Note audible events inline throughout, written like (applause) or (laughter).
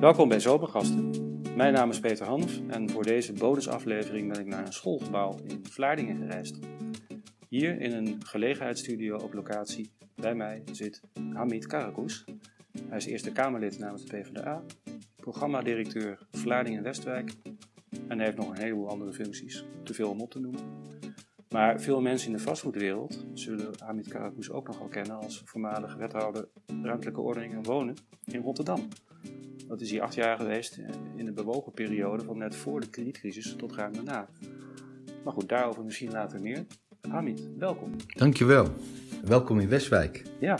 Welkom bij Zomergasten. Mijn naam is Peter Hanf en voor deze bonusaflevering ben ik naar een schoolgebouw in Vlaardingen gereisd. Hier in een gelegenheidsstudio op locatie bij mij zit Hamid Karakous. Hij is Eerste Kamerlid namens de PvdA, programmadirecteur Vlaardingen-Westwijk en hij heeft nog een heleboel andere functies, te veel om op te noemen. Maar veel mensen in de vastgoedwereld zullen Hamid Karakous ook nog wel kennen als voormalig wethouder ruimtelijke ordening en wonen in Rotterdam. Dat is hier acht jaar geweest eh, in de bewogen periode van net voor de kredietcrisis tot ruim daarna. Maar goed, daarover misschien later meer. Hamid, welkom. Dankjewel. Welkom in Westwijk. Ja.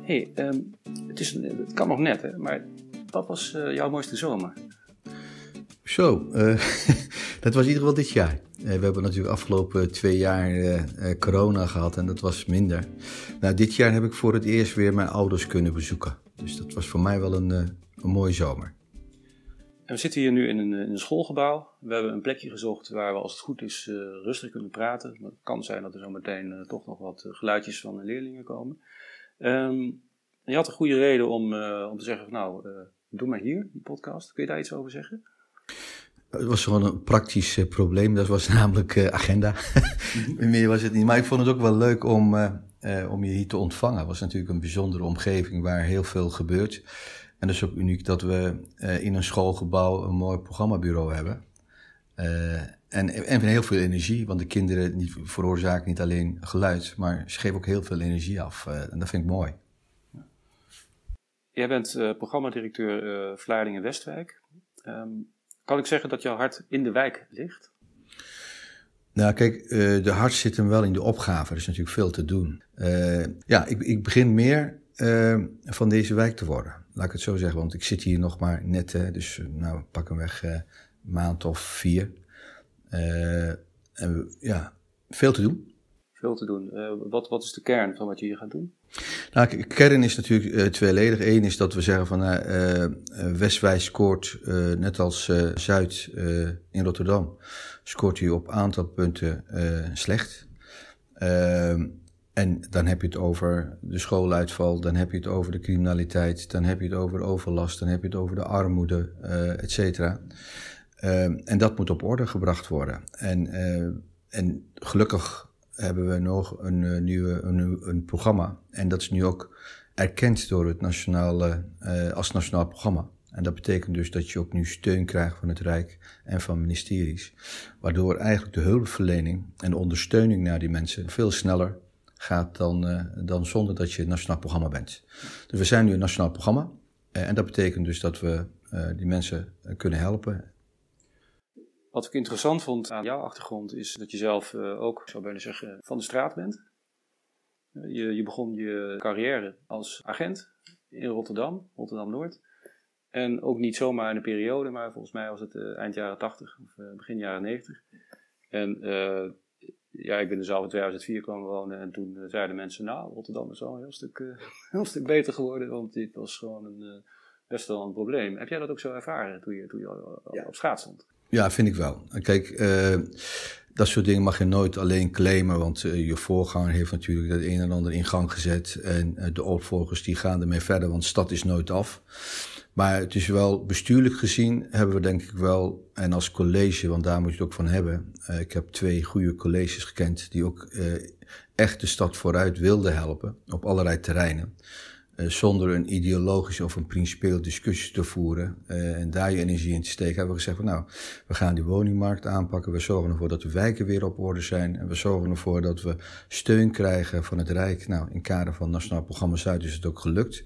hey, ehm, het, is, het kan nog net, hè, maar wat was uh, jouw mooiste zomer? Zo, uh, (laughs) dat was in ieder geval dit jaar. Uh, we hebben natuurlijk afgelopen twee jaar corona gehad en dat was minder. Nou, dit jaar heb ik voor het eerst weer mijn ouders kunnen bezoeken. Dus dat was voor mij wel een, een mooie zomer. En we zitten hier nu in een, in een, schoolgebouw. We hebben een plekje gezocht waar we, als het goed is, uh, rustig kunnen praten. het kan zijn dat er zo meteen uh, toch nog wat geluidjes van de leerlingen komen. Um, je had een goede reden om, uh, om te zeggen: van, Nou, doe maar hier, die podcast. Kun je daar iets over zeggen? Het was gewoon een praktisch probleem. Dat was (laughs) namelijk agenda. Mhm. (laughs) Meer was het niet. Maar ik vond het ook wel leuk om, om je hier te ontvangen. Het was natuurlijk een bijzondere omgeving waar heel veel gebeurt. En het is ook uniek dat we uh, in een schoolgebouw een mooi programmabureau hebben. Uh, en, en heel veel energie, want de kinderen niet, veroorzaken niet alleen geluid, maar ze geven ook heel veel energie af. Uh, en dat vind ik mooi. Jij bent programmadirecteur uh, Vlaardingen-Westwijk. Um, kan ik zeggen dat jouw hart in de wijk ligt? Nou, kijk, de hart zit hem wel in de opgave. Er is natuurlijk veel te doen. ja, ik, ik begin meer van deze wijk te worden. Laat ik het zo zeggen, want ik zit hier nog maar net, hè, dus nou, pak hem weg, uh, maand of vier. Uh, en ja, veel te doen. Veel te doen. Uh, wat, wat is de kern van wat je hier gaat doen? Nou, kern is natuurlijk tweeledig. Eén is dat we zeggen van Westwijk scoort, net als Zuid in Rotterdam, scoort hij op aantal punten slecht. En dan heb je het over de schooluitval, dan heb je het over de criminaliteit, dan heb je het over overlast, dan heb je het over de armoede, uh, et cetera. Uh, en dat moet op orde gebracht worden. En, uh, en gelukkig hebben we nog een, nieuwe, een, een, programma. En dat is nu ook erkend door het nationale, als nationaal programma. En dat betekent dus dat je ook nu steun krijgt van het Rijk en van ministeries. Waardoor eigenlijk de hulpverlening en de ondersteuning naar die mensen veel sneller gaat dan, uh, dan zonder dat je een nationaal programma bent. Dus we zijn nu een nationaal programma. Uh, en dat betekent dus dat we uh, die mensen kunnen helpen. Wat ik interessant vond aan jouw achtergrond is dat je zelf ook, zou bijna zeggen, van de straat bent. Je, je begon je carrière als agent in Rotterdam, Rotterdam-Noord. En ook niet zomaar in een periode, maar volgens mij was het eind jaren 80 of begin jaren 90. En ja, ik ben er zelf in 2004 komen wonen en toen eh, zeiden mensen, nou, Rotterdam is wel een heel stuk, uh, (laughs) heel stuk beter geworden, want dit was gewoon een, uh, best wel een probleem. Heb jij dat ook zo ervaren toen je, toen je ja. op straat stond? Ja, vind ik wel. Kijk, uh, dat soort dingen mag je nooit alleen claimen, want je voorganger heeft natuurlijk dat een en ander in gang gezet en de opvolgers die gaan ermee verder, want stad is nooit af. Maar het is wel bestuurlijk gezien hebben we denk ik wel, en als college, want daar moet je het ook van hebben. Uh, ik heb twee goede colleges gekend die ook uh, echt de stad vooruit wilden helpen op allerlei terreinen. Uh, zonder een ideologische of een principieel discussie te voeren en daar je energie in te steken, hebben we gezegd van nou, we gaan die woningmarkt aanpakken. We zorgen ervoor dat de wijken weer op orde zijn. En we zorgen ervoor dat we steun krijgen van het Rijk. Nou, in kader van Nationaal Programma Zuid is het ook gelukt.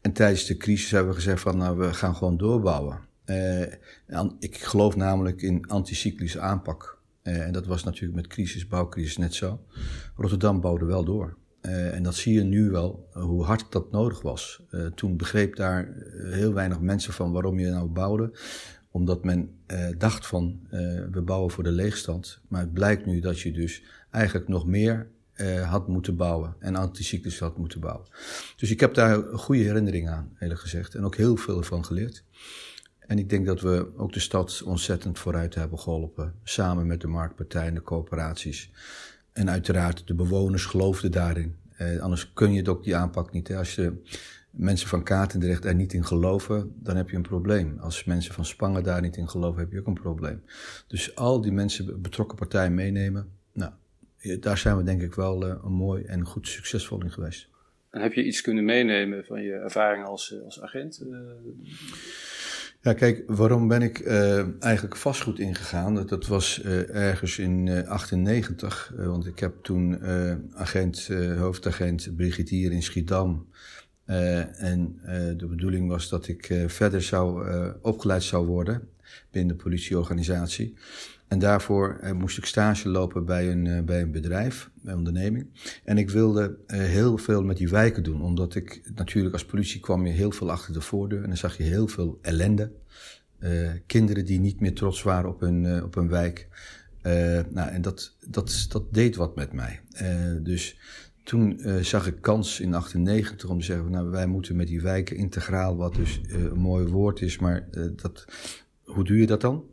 En tijdens de crisis hebben we gezegd van nou, we gaan gewoon doorbouwen. Uh, ik geloof namelijk in anticyclische aanpak. Uh, en dat was natuurlijk met crisis, bouwcrisis net zo. Rotterdam bouwde wel door. Uh, en dat zie je nu wel, hoe hard dat nodig was. toen begreep daar heel weinig mensen van waarom je nou bouwde. Omdat men dacht van, we bouwen voor de leegstand. Maar het blijkt nu dat je dus eigenlijk nog meer uh, had moeten bouwen en anticyclisch had moeten bouwen. Dus ik heb daar goede herinnering aan, eerlijk gezegd. En ook heel veel van geleerd. En ik denk dat we ook de stad ontzettend vooruit hebben geholpen. Samen met de marktpartijen, de coöperaties. En uiteraard de bewoners geloofden daarin. Eh, anders kun je het ook die aanpak niet. Hè. Als je mensen van Katendrecht daar niet in geloven, dan heb je een probleem. Als mensen van Spangen daar niet in geloven, heb je ook een probleem. Dus al die mensen, betrokken partijen meenemen, nou, daar zijn we denk ik wel uh, mooi en goed succesvol in geweest. En heb je iets kunnen meenemen van je ervaring als, eh, als agent? Ja, kijk, waarom ben ik uh, eigenlijk vastgoed ingegaan? Dat, dat was uh, ergens in uh, 98, want ik heb toen agent, hoofdagent brigadier in Schiedam. en de bedoeling was dat ik verder zou, opgeleid zou worden binnen de politieorganisatie. En daarvoor eh, moest ik stage lopen bij een, eh, bij een bedrijf, bij een onderneming. En ik wilde eh, heel veel met die wijken doen, omdat ik natuurlijk als politie kwam je heel veel achter de voordeur en dan zag je heel veel ellende. kinderen die niet meer trots waren op hun, op hun wijk. nou, en dat, dat, dat deed wat met mij. dus toen zag ik kans in 98 om te zeggen, nou, wij moeten met die wijken integraal, wat dus een mooi woord is, maar dat, hoe doe je dat dan?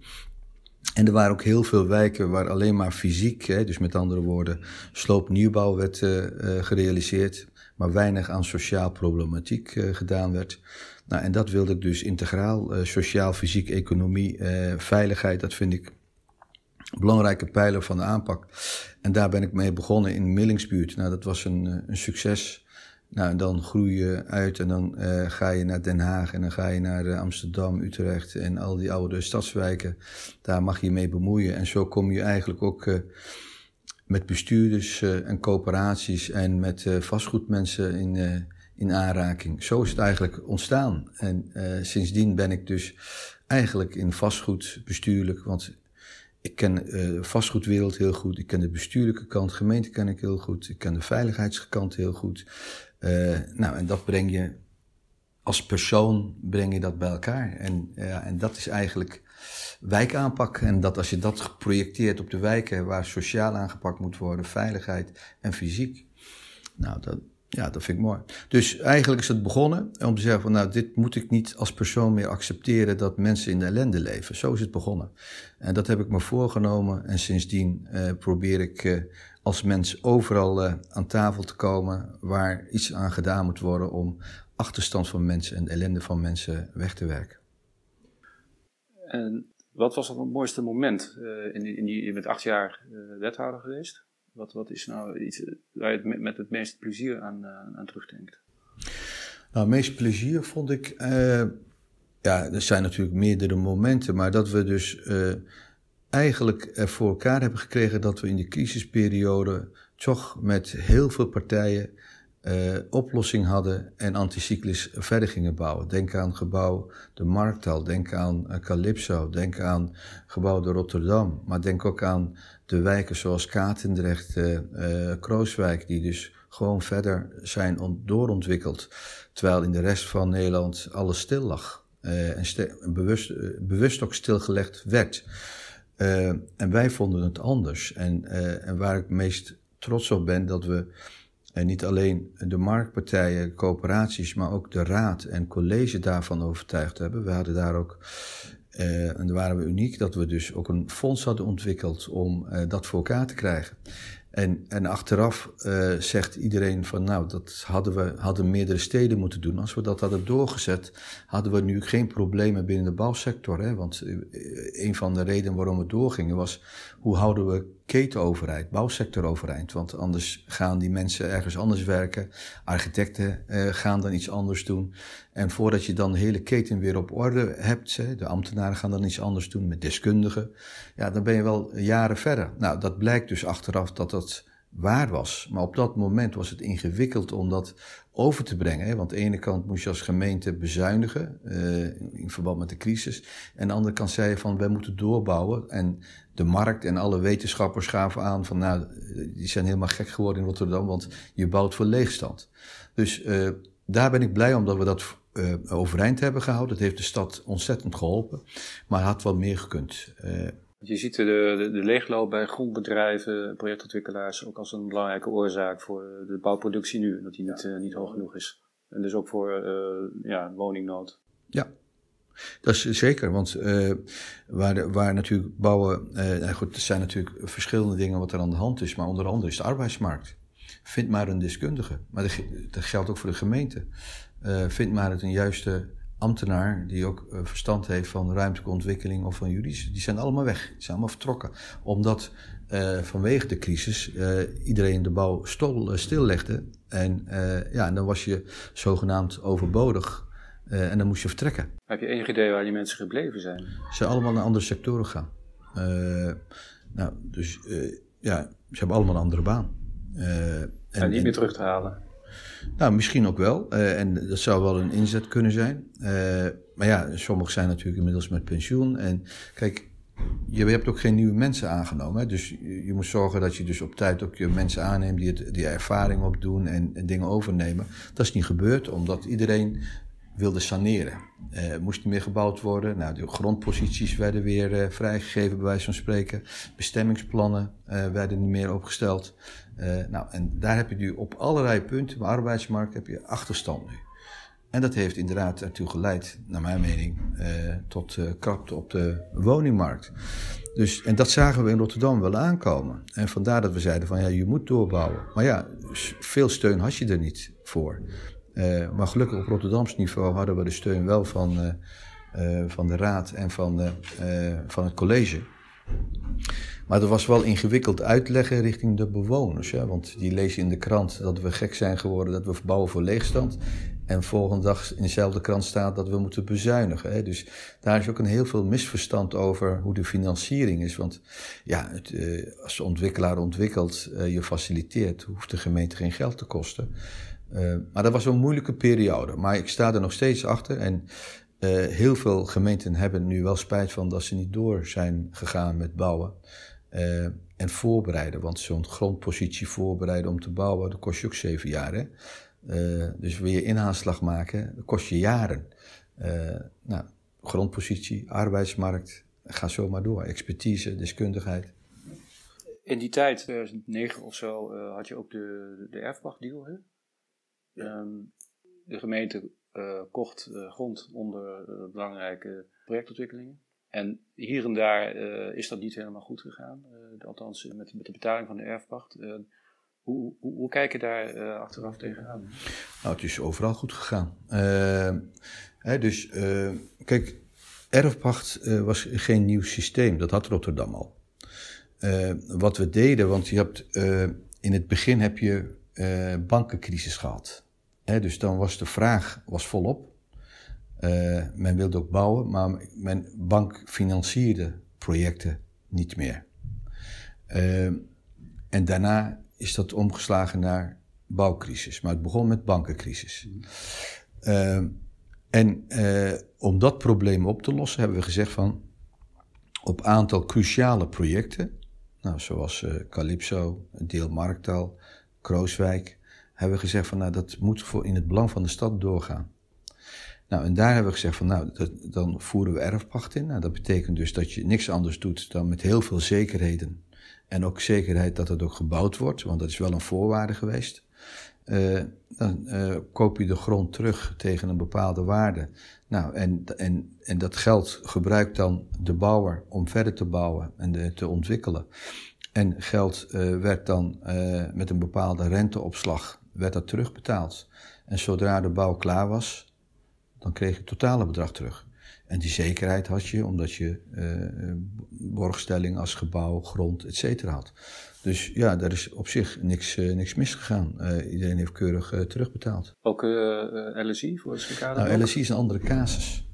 En er waren ook heel veel wijken waar alleen maar fysiek, hè, dus met andere woorden, sloopnieuwbouw werd uh, gerealiseerd, maar weinig aan sociaal problematiek uh, gedaan werd. Nou, en dat wilde ik dus integraal, sociaal, fysiek, economie, veiligheid, dat vind ik belangrijke pijler van de aanpak. En daar ben ik mee begonnen in Millingsbuurt. Nou, dat was een, een succes. Nou, dan groei je uit en dan uh, ga je naar Den Haag en dan ga je naar uh, Amsterdam, Utrecht en al die oude stadswijken. Daar mag je mee bemoeien. En zo kom je eigenlijk ook uh, met bestuurders en coöperaties en met vastgoedmensen in, in aanraking. Zo is het eigenlijk ontstaan. En sindsdien ben ik dus eigenlijk in vastgoed bestuurlijk, want ik ken de vastgoedwereld heel goed. Ik ken de bestuurlijke kant, gemeente ken ik heel goed. Ik ken de veiligheidskant heel goed. Uh, nou, en dat breng je als persoon breng je dat bij elkaar. En, ja, en dat is eigenlijk wijkaanpak. En dat als je dat geprojecteerd op de wijken waar sociaal aangepakt moet worden, veiligheid en fysiek. Nou, dat, ja, dat vind ik mooi. Dus eigenlijk is het begonnen om te zeggen van nou, dit moet ik niet als persoon meer accepteren dat mensen in de ellende leven. Zo is het begonnen. En dat heb ik me voorgenomen en sindsdien uh, probeer ik uh, als mens overal uh, aan tafel te komen waar iets aan gedaan moet worden om achterstand van mensen en ellende van mensen weg te werken. En wat was het mooiste moment? Uh, in, in je bent acht jaar uh, wethouder geweest. Wat, wat is nou iets waar je met, het meeste plezier aan, aan terugdenkt? Nou, het meeste plezier vond ik. ja, er zijn natuurlijk meerdere momenten, maar dat we dus eigenlijk er voor elkaar hebben gekregen dat we in de crisisperiode toch met heel veel partijen uh, oplossing hadden en anticyclisch verder gingen bouwen. Denk aan gebouw de Marktal, denk aan uh, Calypso, denk aan gebouw de Rotterdam, maar denk ook aan de wijken zoals Katendrecht, uh, Krooswijk, die dus gewoon verder zijn doorontwikkeld, terwijl in de rest van Nederland alles stil lag en bewust, bewust ook stilgelegd werd. En wij vonden het anders. En, en waar ik meest trots op ben, dat we niet alleen de marktpartijen, coöperaties, maar ook de raad en college daarvan overtuigd hebben. We hadden daar ook, en daar waren we uniek, dat we dus ook een fonds hadden ontwikkeld om dat voor elkaar te krijgen. En, en achteraf uh, zegt iedereen van nou, dat hadden we hadden meerdere steden moeten doen. Als we dat hadden doorgezet, hadden we nu geen problemen binnen de bouwsector. Hè? Want een van de redenen waarom we doorgingen was hoe houden we ketenoverheid, bouwsector overeind. Want anders gaan die mensen ergens anders werken. Architecten uh, gaan dan iets anders doen. En voordat je dan de hele keten weer op orde hebt, de ambtenaren gaan dan iets anders doen met deskundigen. Ja, dan ben je wel jaren verder. Nou, dat blijkt dus achteraf dat dat waar was. Maar op dat moment was het ingewikkeld om dat over te brengen. Hè? Want aan de ene kant moest je als gemeente bezuinigen uh, in verband met de crisis. En aan de andere kant zei je van wij moeten doorbouwen. En de markt en alle wetenschappers gaven aan van nou, die zijn helemaal gek geworden in Rotterdam, want je bouwt voor leegstand. Dus uh, daar ben ik blij om dat we dat uh, overeind hebben gehouden. Dat heeft de stad ontzettend geholpen, maar had wel meer gekund. Uh, je ziet de, de, de, leegloop bij grondbedrijven, projectontwikkelaars ook als een belangrijke oorzaak voor de bouwproductie nu, dat die niet, niet hoog genoeg is. En dus ook voor ja, woningnood. Ja, dat is zeker, want uh, waar, waar natuurlijk bouwen, uh, goed, er zijn natuurlijk verschillende dingen wat er aan de hand is, maar onder andere is de arbeidsmarkt. vind maar een deskundige. Maar dat, dat geldt ook voor de gemeente. vind maar het een juiste ambtenaar die ook verstand heeft van ruimtelijke ontwikkeling of van juridisch. Die zijn allemaal weg. Die zijn allemaal vertrokken. Omdat vanwege de crisis iedereen de bouw stol, stillegde. En, ja, en dan was je zogenaamd overbodig en dan moest je vertrekken. Heb je enig idee waar die mensen gebleven zijn? Ze zijn allemaal naar andere sectoren gegaan. Uh, nou, dus ja, ze hebben allemaal een andere baan. en, en niet meer terug te halen? Nou, misschien ook wel. en dat zou wel een inzet kunnen zijn. maar ja, sommigen zijn natuurlijk inmiddels met pensioen. En kijk, je hebt ook geen nieuwe mensen aangenomen. Hè? Dus je, moet zorgen dat je dus op tijd ook je mensen aanneemt die, het, die ervaring opdoen en, en dingen overnemen. Dat is niet gebeurd, omdat iedereen wilde saneren. Uh, moest er meer gebouwd worden. Nou, de grondposities werden weer uh, vrijgegeven, bij wijze van spreken. Bestemmingsplannen uh, werden niet meer opgesteld. nou, en daar heb je nu op allerlei punten, de arbeidsmarkt, heb je achterstand nu. En dat heeft inderdaad ertoe geleid, naar mijn mening, tot krapte op de woningmarkt. Dus, en dat zagen we in Rotterdam wel aankomen. En vandaar dat we zeiden van ja, je moet doorbouwen. Maar ja, veel steun had je er niet voor. Uh, maar gelukkig op Rotterdams niveau hadden we de steun wel van, uh, uh, van de raad en van, van het college. Maar dat was wel ingewikkeld uitleggen richting de bewoners. Ja? Want die lezen in de krant dat we gek zijn geworden, dat we verbouwen voor leegstand. En volgende dag in dezelfde krant staat dat we moeten bezuinigen. Hè? Dus daar is ook een heel veel misverstand over hoe de financiering is. Want ja, het, als de ontwikkelaar ontwikkelt, je faciliteert, hoeft de gemeente geen geld te kosten. Uh, maar dat was een moeilijke periode. Maar ik sta er nog steeds achter. En uh, heel veel gemeenten hebben nu wel spijt van dat ze niet door zijn gegaan met bouwen. Uh, en voorbereiden. Want zo'n grondpositie voorbereiden om te bouwen, dat kost je ook zeven jaar. Hè? dus wil je inhaalslag maken, dat kost je jaren. nou, grondpositie, arbeidsmarkt, ga zo maar door. Expertise, deskundigheid. In die tijd, 2009 of zo, had je ook de, de erfpachtdeal, hè? Ehm, de gemeente uh, kocht uh, grond onder uh, belangrijke projectontwikkelingen. En hier en daar is dat niet helemaal goed gegaan. althans, met, met, de betaling van de erfpacht. Hoe, hoe, hoe, kijk je daar achteraf tegenaan? Nou, het is overal goed gegaan. Hè, dus, kijk, erfpacht was geen nieuw systeem. Dat had Rotterdam al. wat we deden, want je hebt, in het begin heb je bankencrisis gehad dus dan was de vraag was volop. Uh, men wilde ook bouwen, maar mijn bank financierde projecten niet meer. Uh, en daarna is dat omgeslagen naar bouwcrisis. Maar het begon met bankencrisis. Uh, en om dat probleem op te lossen hebben we gezegd van op aantal cruciale projecten, nou, zoals Calypso, Deel Marktaal, Krooswijk, hebben we gezegd van nou, dat moet voor in het belang van de stad doorgaan. Nou, en daar hebben we gezegd van nou, dat, dan voeren we erfpacht in. Nou, dat betekent dus dat je niks anders doet dan met heel veel zekerheden. En ook zekerheid dat het ook gebouwd wordt, want dat is wel een voorwaarde geweest. Uh, dan uh, koop je de grond terug tegen een bepaalde waarde. Nou, en, en, en dat geld gebruikt dan de bouwer om verder te bouwen en te ontwikkelen. En geld uh, werd dan met een bepaalde renteopslag werd dat terugbetaald. En zodra de bouw klaar was, dan kreeg je het totale bedrag terug. En die zekerheid had je omdat je uh, borgstelling als gebouw, grond, et cetera had. Dus ja, daar is op zich niks, uh, niks misgegaan. Uh, iedereen heeft keurig terugbetaald. Ook LSI voor het Nou, LSI is een andere casus.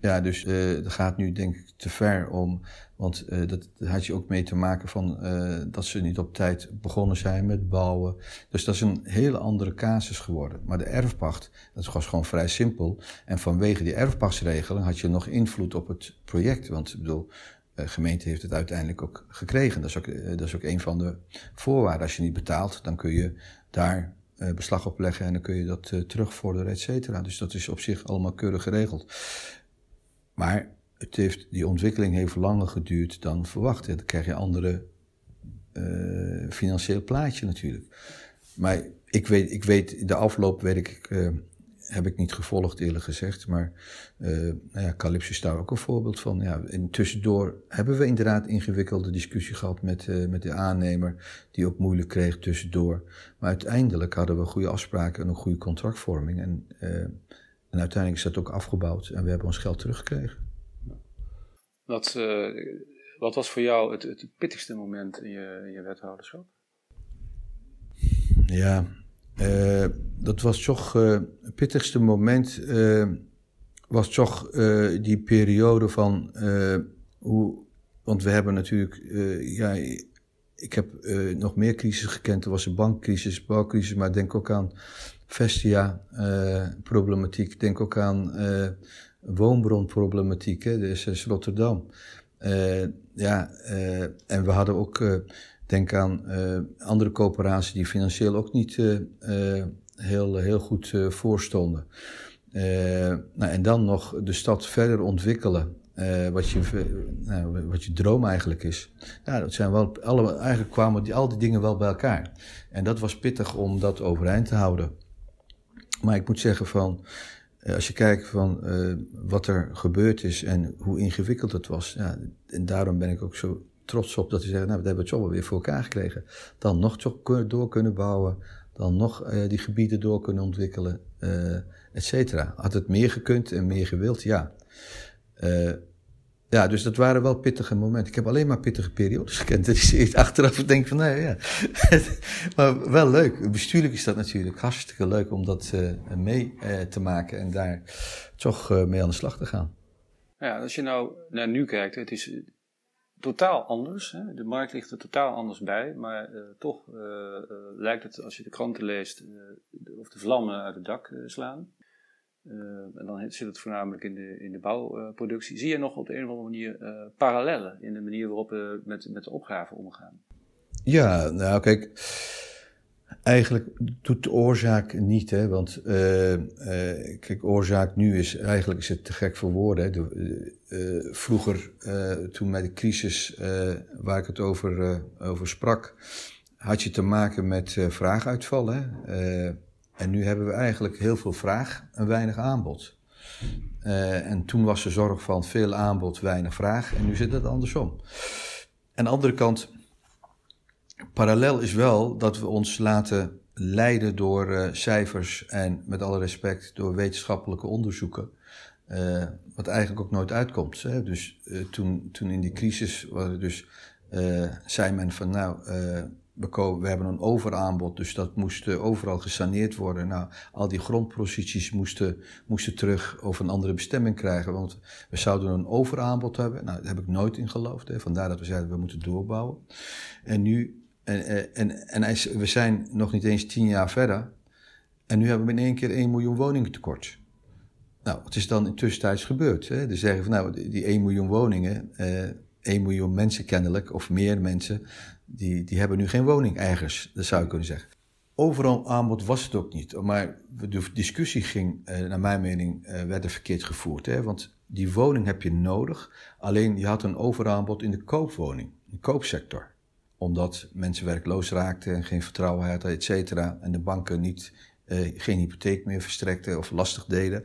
Ja, dus uh, dat gaat nu denk ik te ver om. Want uh, dat, had je ook mee te maken van uh, dat ze niet op tijd begonnen zijn met bouwen. Dus dat is een hele andere casus geworden. Maar de erfpacht, dat was gewoon vrij simpel. En vanwege die erfpachtsregeling had je nog invloed op het project. Want ik bedoel, de gemeente heeft het uiteindelijk ook gekregen. Dat is ook, dat is ook een van de voorwaarden. Als je niet betaalt, dan kun je daar beslag op leggen en dan kun je dat terugvorderen, et cetera. Dus dat is op zich allemaal keurig geregeld. Maar het heeft, die ontwikkeling heeft langer geduurd dan verwacht. Dan krijg je een andere uh, financieel plaatje natuurlijk. Maar ik weet, ik weet, de afloop weet ik uh, heb ik niet gevolgd, eerlijk gezegd. Maar uh, nou ja, Calypso is daar ook een voorbeeld van. Ja, en tussendoor hebben we inderdaad ingewikkelde discussie gehad met, met de aannemer, die ook moeilijk kreeg tussendoor. Maar uiteindelijk hadden we goede afspraken en een goede contractvorming. En, en uiteindelijk is dat ook afgebouwd en we hebben ons geld teruggekregen. Wat, wat was voor jou het, het pittigste moment in je, in je wethouderschap? Ja, uh, dat was toch uh, het pittigste moment. Was toch die periode van hoe. Want we hebben natuurlijk. ja, ik heb nog meer crisis gekend. Er was een bankcrisis, bouwcrisis, maar denk ook aan Vestia-problematiek. denk ook aan woonbronproblematiek, hè, dus Rotterdam. ja, en we hadden ook Denk aan andere coöperaties die financieel ook niet heel, heel goed voorstonden. nou, en dan nog de stad verder ontwikkelen. wat, je, nou, wat je droom eigenlijk is. Ja, dat zijn wel, alle, eigenlijk kwamen die, al die dingen wel bij elkaar. En dat was pittig om dat overeind te houden. Maar ik moet zeggen van, als je kijkt van wat er gebeurd is en hoe ingewikkeld het was. Ja, en daarom ben ik ook zo trots op dat ze zeggen, nou, we hebben het zo weer voor elkaar gekregen. Dan nog door kunnen bouwen, dan nog uh, die gebieden door kunnen ontwikkelen, uh, et cetera. Had het meer gekund en meer gewild? Ja. Ja, dus dat waren wel pittige momenten. Ik heb alleen maar pittige periodes gekend. (laughs) Dus achteraf denk van, nee, ja. (laughs) maar wel leuk. Bestuurlijk is dat natuurlijk hartstikke leuk om dat mee te maken en daar toch mee aan de slag te gaan. Ja, als je nou naar nu kijkt, het is totaal anders. De markt ligt er totaal anders bij, maar toch lijkt het, als je de kranten leest, of de vlammen uit het dak slaan. En dan zit het voornamelijk in de, in de bouwproductie. Zie je nog op de een of andere manier parallellen in de manier waarop we met, met de opgave omgaan? Ja, nou kijk, Eigenlijk doet de oorzaak niet, hè, want uh, kijk, oorzaak nu is, eigenlijk is het te gek voor woorden. Hè. De, vroeger, toen met de crisis waar ik het over, over sprak, had je te maken met vraaguitval. Hè. En nu hebben we eigenlijk heel veel vraag en weinig aanbod. en toen was de zorg van veel aanbod, weinig vraag. En nu zit het andersom. Aan de andere kant Parallel is wel dat we ons laten leiden door uh, cijfers en met alle respect door wetenschappelijke onderzoeken. Uh, wat eigenlijk ook nooit uitkomt. Hè? Dus toen, toen in die crisis, dus, zei men van nou, we, we, hebben een overaanbod, dus dat moest overal gesaneerd worden. Nou, al die grondposities moesten, moesten terug of een andere bestemming krijgen, want we zouden een overaanbod hebben. Nou, daar heb ik nooit in geloofd. Hè? Vandaar dat we zeiden we moeten doorbouwen. En nu en, eh, en, en we zijn nog niet eens tien jaar verder. En nu hebben we in één keer 1 miljoen woningen tekort. Nou, wat is dan in tussentijds gebeurd? Dus zeggen van nou, die 1 miljoen woningen, eh, 1 miljoen mensen kennelijk, of meer mensen, die, die hebben nu geen woning ergens. Dat zou je kunnen zeggen. Overal aanbod was het ook niet. Maar de discussie ging, eh, naar mijn mening, eh, werd er verkeerd gevoerd. Hè? Want die woning heb je nodig. Alleen je had een overaanbod in de koopwoning, in de koopsector omdat mensen werkloos raakten en geen vertrouwen hadden, et cetera. En de banken niet, eh, geen hypotheek meer verstrekten of lastig deden.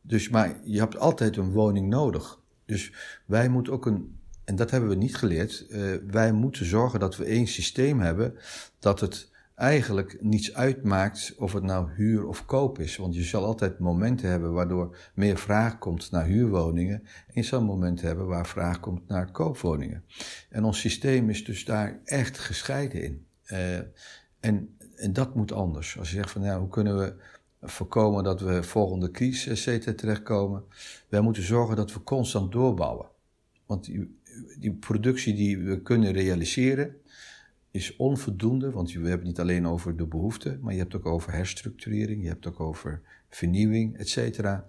Dus, maar je hebt altijd een woning nodig. Dus wij moeten ook een, en dat hebben we niet geleerd, uh, wij moeten zorgen dat we één systeem hebben dat het eigenlijk niets uitmaakt of het nou huur of koop is. Want je zal altijd momenten hebben waardoor meer vraag komt naar huurwoningen. En je zal momenten hebben waar vraag komt naar koopwoningen. En ons systeem is dus daar echt gescheiden in. Uh, en, en dat moet anders. Als je zegt van nou, hoe kunnen we voorkomen dat we volgende crisis terechtkomen. Wij moeten zorgen dat we constant doorbouwen. Want die, productie die we kunnen realiseren, is onvoldoende, want we hebben het niet alleen over de behoeften, maar je hebt ook over herstructurering, je hebt ook over vernieuwing, et cetera.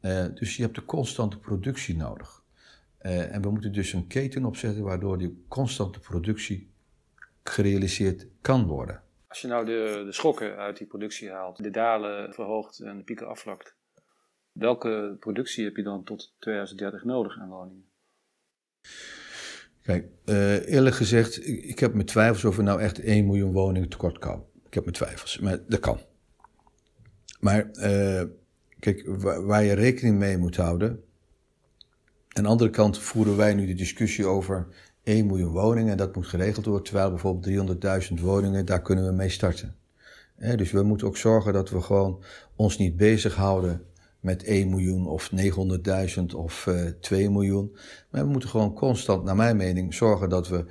Uh, dus je hebt de constante productie nodig. Uh, en we moeten dus een keten opzetten waardoor die constante productie gerealiseerd kan worden. Als je nou de, de schokken uit die productie haalt, de dalen verhoogt en de pieken afvlakt, welke productie heb je dan tot 2030 nodig aan woningen? Kijk, uh, eerlijk gezegd, ik, ik, heb mijn twijfels of we nou echt 1 miljoen woningen tekort komen. Ik heb mijn twijfels, maar dat kan. Maar uh, kijk, waar, je rekening mee moet houden. Aan de andere kant voeren wij nu de discussie over 1 miljoen woningen en dat moet geregeld worden, terwijl bijvoorbeeld 300.000 woningen, daar kunnen we mee starten. dus we moeten ook zorgen dat we gewoon ons niet bezighouden met 1 miljoen of 900.000 of uh, eh, 2 miljoen. Maar we moeten gewoon constant, naar mijn mening, zorgen dat we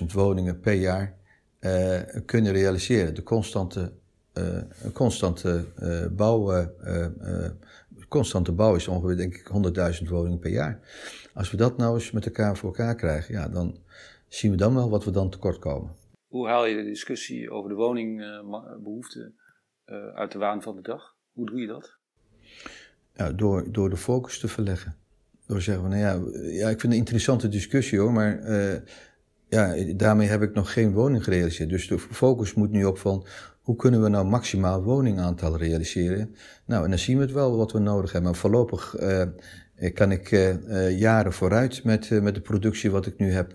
100.000 woningen per jaar uh, kunnen realiseren. De constante, uh, constante bouw, constante bouw is ongeveer, denk ik, 100.000 woningen per jaar. Als we dat nou eens met elkaar voor elkaar krijgen, ja, dan zien we dan wel wat we dan tekort komen. Hoe haal je de discussie over de woningbehoefte uit de waan van de dag? Hoe doe je dat? Door, door de focus te verleggen. Door te zeggen van, nou ja, ja, ik vind het een interessante discussie hoor, maar uh, ja, daarmee heb ik nog geen woning gerealiseerd. Dus de focus moet nu op van, hoe kunnen we nou maximaal woningaantal realiseren? Nou, en dan zien we het wel wat we nodig hebben. Maar voorlopig uh, kan ik uh, jaren vooruit met, met de productie wat ik nu heb,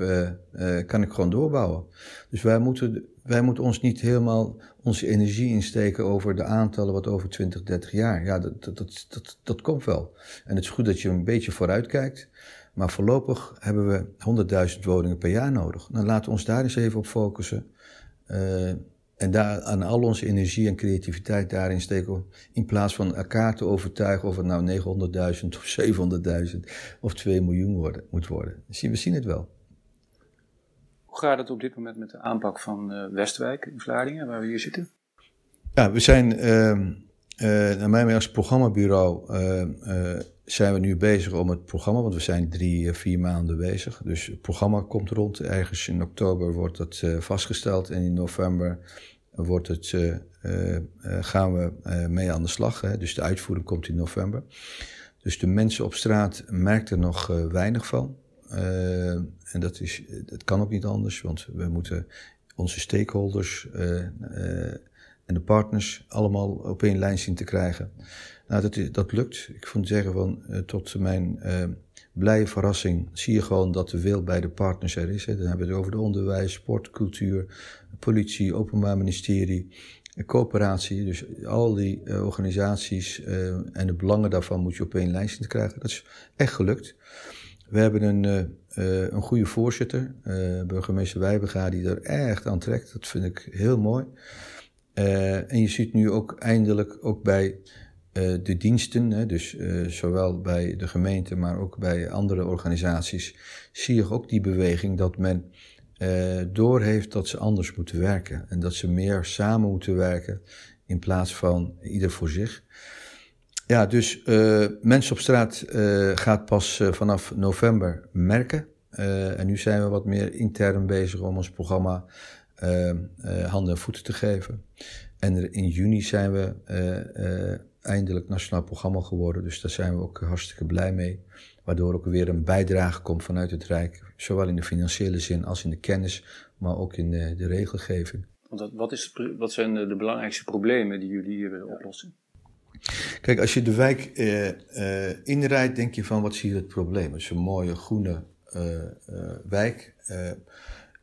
kan ik gewoon doorbouwen. Dus wij moeten, wij moeten ons niet helemaal onze energie insteken over de aantallen wat over 20, 30 jaar. Ja, dat, dat, dat, dat, komt wel. En het is goed dat je een beetje vooruit kijkt. Maar voorlopig hebben we 100.000 woningen per jaar nodig. Dan nou, laten we ons daar eens even op focussen. Uh, en daar aan al onze energie en creativiteit daarin steken. In plaats van elkaar te overtuigen of het nou 900.000 of 700.000 of 2 miljoen worden, moet worden. We zien het wel. Hoe gaat het op dit moment met de aanpak van uh, Westwijk in Vlaardingen, waar we hier zitten? Ja, we zijn, uh, uh, naar mij als programmabureau, uh, zijn we nu bezig om het programma, want we zijn drie, vier maanden bezig. Dus het programma komt rond. Ergens in oktober wordt het vastgesteld en in november wordt het, gaan we mee aan de slag. Hè? Dus de uitvoering komt in november. Dus de mensen op straat merken er nog weinig van. Uh, en dat, is, dat kan ook niet anders, want we moeten onze stakeholders uh, uh, en de partners allemaal op één lijn zien te krijgen. Nou, dat, dat lukt. Ik vond zeggen van, tot mijn blije verrassing zie je gewoon dat de wil bij de partners er is. Hè. Dan hebben we het over de onderwijs, sport, cultuur, politie, openbaar ministerie, coöperatie. Dus al die organisaties en de belangen daarvan moet je op één lijn zien te krijgen. Dat is echt gelukt. We hebben een, uh, een goede voorzitter, uh, burgemeester Wijbega, die er echt aan trekt. Dat vind ik heel mooi. En je ziet nu ook eindelijk ook bij de diensten, hè, dus zowel bij de gemeente, maar ook bij andere organisaties, zie je ook die beweging dat men doorheeft dat ze anders moeten werken. En dat ze meer samen moeten werken in plaats van ieder voor zich. Ja, dus uh, Mensen op straat uh, gaat pas uh, vanaf november merken. en nu zijn we wat meer intern bezig om ons programma handen en voeten te geven. En in juni zijn we eindelijk nationaal programma geworden. Dus daar zijn we ook hartstikke blij mee. Waardoor ook weer een bijdrage komt vanuit het Rijk. Zowel in de financiële zin als in de kennis, maar ook in de, de regelgeving. Wat, is, wat zijn de belangrijkste problemen die jullie hier willen oplossen? Kijk, als je de wijk eh, eh, inrijdt, denk je van wat zie je het probleem? Het is een mooie groene uh, wijk.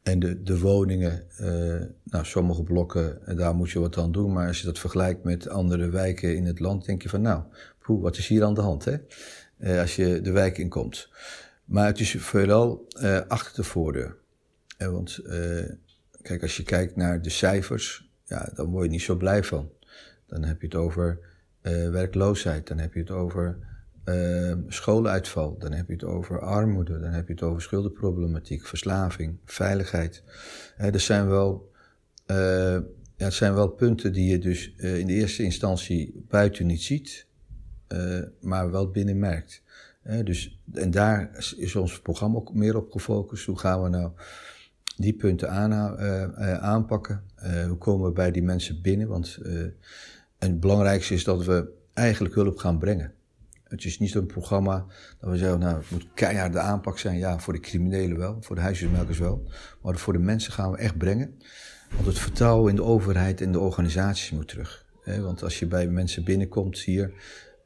en de, de woningen, nou, sommige blokken, daar moet je wat aan doen. Maar als je dat vergelijkt met andere wijken in het land, denk je van nou, poeh, wat is hier aan de hand? Hè? als je de wijk inkomt. Maar het is veelal achter de voordeur. want kijk, als je kijkt naar de cijfers, ja, dan word je niet zo blij van. Dan heb je het over uh, werkloosheid, dan heb je het over uh, schooluitval, dan heb je het over armoede, dan heb je het over schuldenproblematiek, verslaving, veiligheid. Uh, er zijn wel, ja, het zijn wel punten die je dus in de eerste instantie buiten niet ziet, maar wel binnen merkt. dus, en daar is ons programma ook meer op gefocust. Hoe gaan we nou die punten aan, aanpakken? hoe komen we bij die mensen binnen? Want en het belangrijkste is dat we eigenlijk hulp gaan brengen. Het is niet een programma dat we zeggen, nou, het moet keiharde aanpak zijn. Ja, voor de criminelen wel, voor de huisjesmelkers wel. Maar voor de mensen gaan we echt brengen. Want het vertrouwen in de overheid en de organisaties moet terug. Want als je bij mensen binnenkomt hier,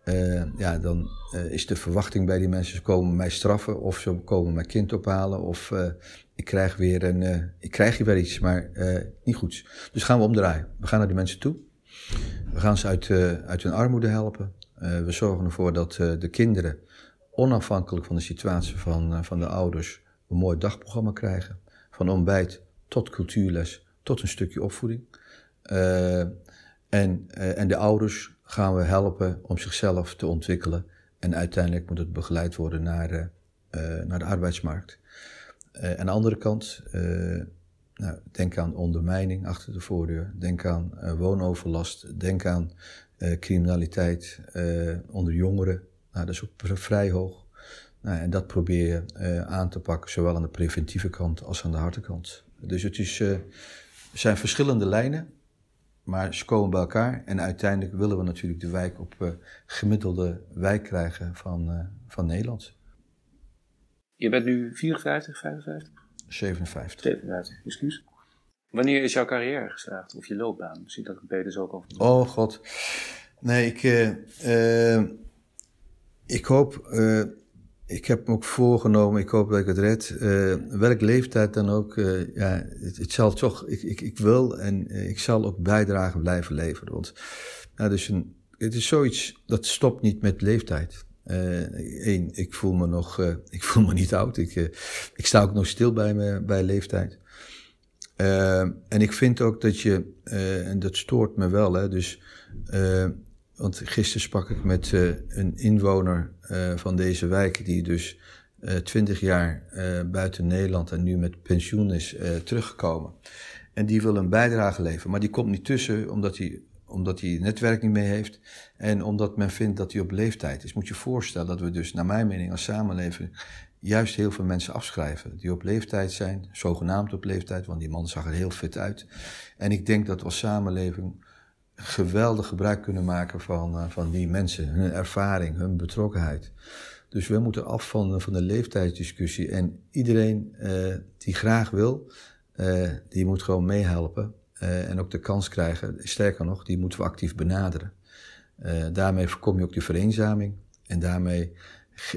uh, ja, dan uh, is de verwachting bij die mensen, ze komen mij straffen of ze komen mijn kind ophalen of uh, ik krijg weer een, ik krijg hier weer iets, maar niet goed. Dus gaan we omdraaien. We gaan naar die mensen toe. We gaan ze uit, uh, uit hun armoede helpen. we zorgen ervoor dat de kinderen, onafhankelijk van de situatie van, van de ouders, een mooi dagprogramma krijgen. Van ontbijt tot cultuurles, tot een stukje opvoeding. en, en de ouders gaan we helpen om zichzelf te ontwikkelen. En uiteindelijk moet het begeleid worden naar, naar de arbeidsmarkt. aan de andere kant nou, denk aan ondermijning achter de voordeur. Denk aan uh, woonoverlast. Denk aan uh, criminaliteit uh, onder jongeren. Nou, dat is ook vrij hoog. Nou, en dat probeer je aan te pakken, zowel aan de preventieve kant als aan de harde kant. Dus het is, zijn verschillende lijnen, maar ze komen bij elkaar. En uiteindelijk willen we natuurlijk de wijk op gemiddelde wijk krijgen van, van Nederland. Je bent nu 54, 55? 57. 57, excuus. Wanneer is jouw carrière geslaagd? Of je loopbaan? Zie dat ik dus ook over. Oh god. Nee, ik, uh, uh, ik hoop, uh, ik heb me ook voorgenomen, ik hoop dat ik het red. welke leeftijd dan ook, ja, het, het, zal toch, ik, ik, ik wil en ik zal ook bijdragen blijven leveren. Want ja, dus een, het is zoiets, dat stopt niet met leeftijd. Eén, ik voel me nog, (laughs) ik voel me niet oud. Ik, ik sta ook nog stil bij, me, bij leeftijd. Uh, en ik vind ook dat je, uh, en dat stoort me wel, hè, dus, uh, want gisteren sprak ik met een inwoner van deze wijk, die dus twintig jaar buiten Nederland en nu met pensioen is teruggekomen. En die wil een bijdrage leveren, maar die komt niet tussen omdat hij, omdat hij netwerk niet mee heeft en omdat men vindt dat hij op leeftijd is. Moet je voorstellen dat we dus, naar mijn mening, als samenleving juist heel veel mensen afschrijven die op leeftijd zijn, zogenaamd op leeftijd, want die man zag er heel fit uit. En ik denk dat we als samenleving geweldig gebruik kunnen maken van, uh, van die mensen, hun ervaring, hun betrokkenheid. Dus we moeten af van, van de leeftijdsdiscussie. En iedereen uh, die graag wil, die moet gewoon meehelpen. En ook de kans krijgen. Sterker nog, die moeten we actief benaderen. daarmee voorkom je ook die vereenzaming. En daarmee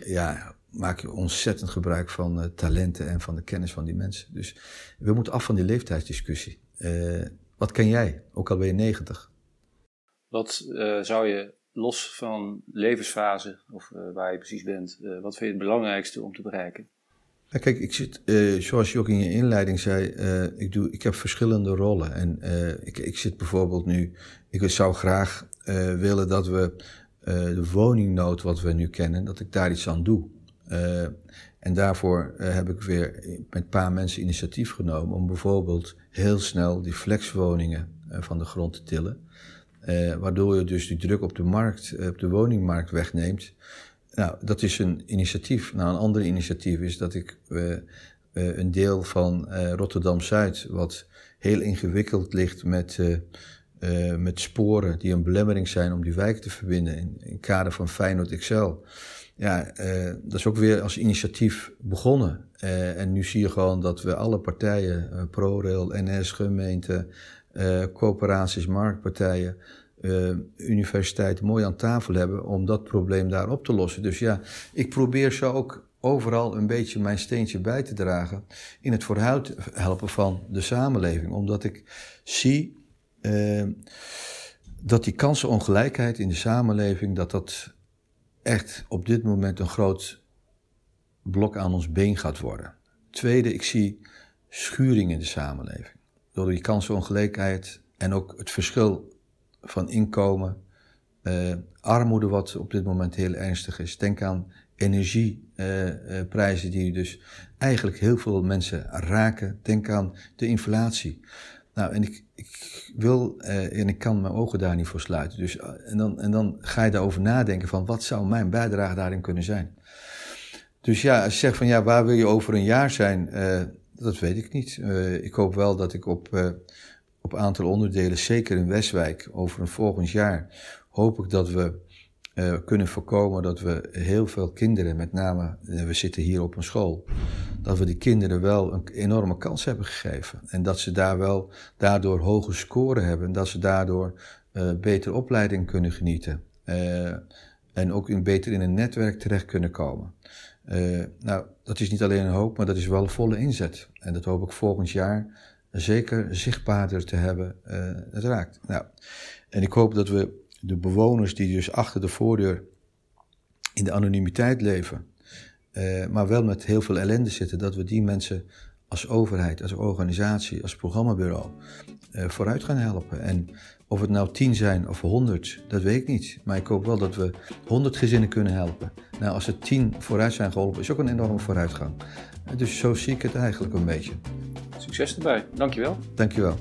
ja, maak je ontzettend gebruik van uh, talenten en van de kennis van die mensen. Dus we moeten af van die leeftijdsdiscussie. Wat ken jij, ook al ben je 90? Wat zou je los van levensfase of waar je precies bent, wat vind je het belangrijkste om te bereiken? Ja, kijk, ik zit, zoals je ook in je inleiding zei, ik, doe, ik heb verschillende rollen. En ik, ik zit bijvoorbeeld nu, ik zou graag willen dat we de woningnood wat we nu kennen, dat ik daar iets aan doe. En daarvoor heb ik weer met een paar mensen initiatief genomen om bijvoorbeeld heel snel die flexwoningen van de grond te tillen. waardoor je dus die druk op de markt, op de woningmarkt wegneemt. Nou, dat is een initiatief. Nou, een ander initiatief is dat ik een deel van Rotterdam-Zuid, wat heel ingewikkeld ligt met, met sporen die een belemmering zijn om die wijk te verbinden in, in kader van Feyenoord Excel ja, dat is ook weer als initiatief begonnen. En nu zie je gewoon dat we alle partijen, ProRail, NS, gemeente, coöperaties, marktpartijen, universiteiten mooi aan tafel hebben om dat probleem daar op te lossen. Dus ja, ik probeer zo ook overal een beetje mijn steentje bij te dragen in het vooruit helpen van de samenleving. Omdat ik zie dat die kansenongelijkheid in de samenleving, dat dat echt op dit moment een groot blok aan ons been gaat worden. Tweede, ik zie schuring in de samenleving. Door die kansenongelijkheid en ook het verschil van inkomen, uh, armoede wat op dit moment heel ernstig is. Denk aan energieprijzen uh, uh, die dus eigenlijk heel veel mensen raken. Denk aan de inflatie. Nou, en ik, ik wil en ik kan mijn ogen daar niet voor sluiten. Dus, en, dan, en dan ga je daarover nadenken van wat zou mijn bijdrage daarin kunnen zijn. Dus ja, als je zegt van ja, waar wil je over een jaar zijn, dat weet ik niet. ik hoop wel dat ik op, op aantal onderdelen, zeker in Westwijk, over een volgend jaar, hoop ik dat we uh, kunnen voorkomen dat we heel veel kinderen, met name, uh, we zitten hier op een school, dat we die kinderen wel een enorme kans hebben gegeven. En dat ze daar wel daardoor hoge scoren hebben en dat ze daardoor uh, betere opleiding kunnen genieten. en ook in, beter in een netwerk terecht kunnen komen. nou, dat is niet alleen een hoop, maar dat is wel volle inzet. En dat hoop ik volgend jaar zeker zichtbaarder te hebben. het raakt. Nou, en ik hoop dat we de bewoners die dus achter de voordeur in de anonimiteit leven, uh, maar wel met heel veel ellende zitten, dat we die mensen als overheid, als organisatie, als programmabureau uh, vooruit gaan helpen. En of het nou tien zijn of honderd, dat weet ik niet. Maar ik hoop wel dat we honderd gezinnen kunnen helpen. Nou, als er tien vooruit zijn geholpen, is ook een enorme vooruitgang. Dus zo zie ik het eigenlijk een beetje. Succes erbij. Dankjewel. Dankjewel.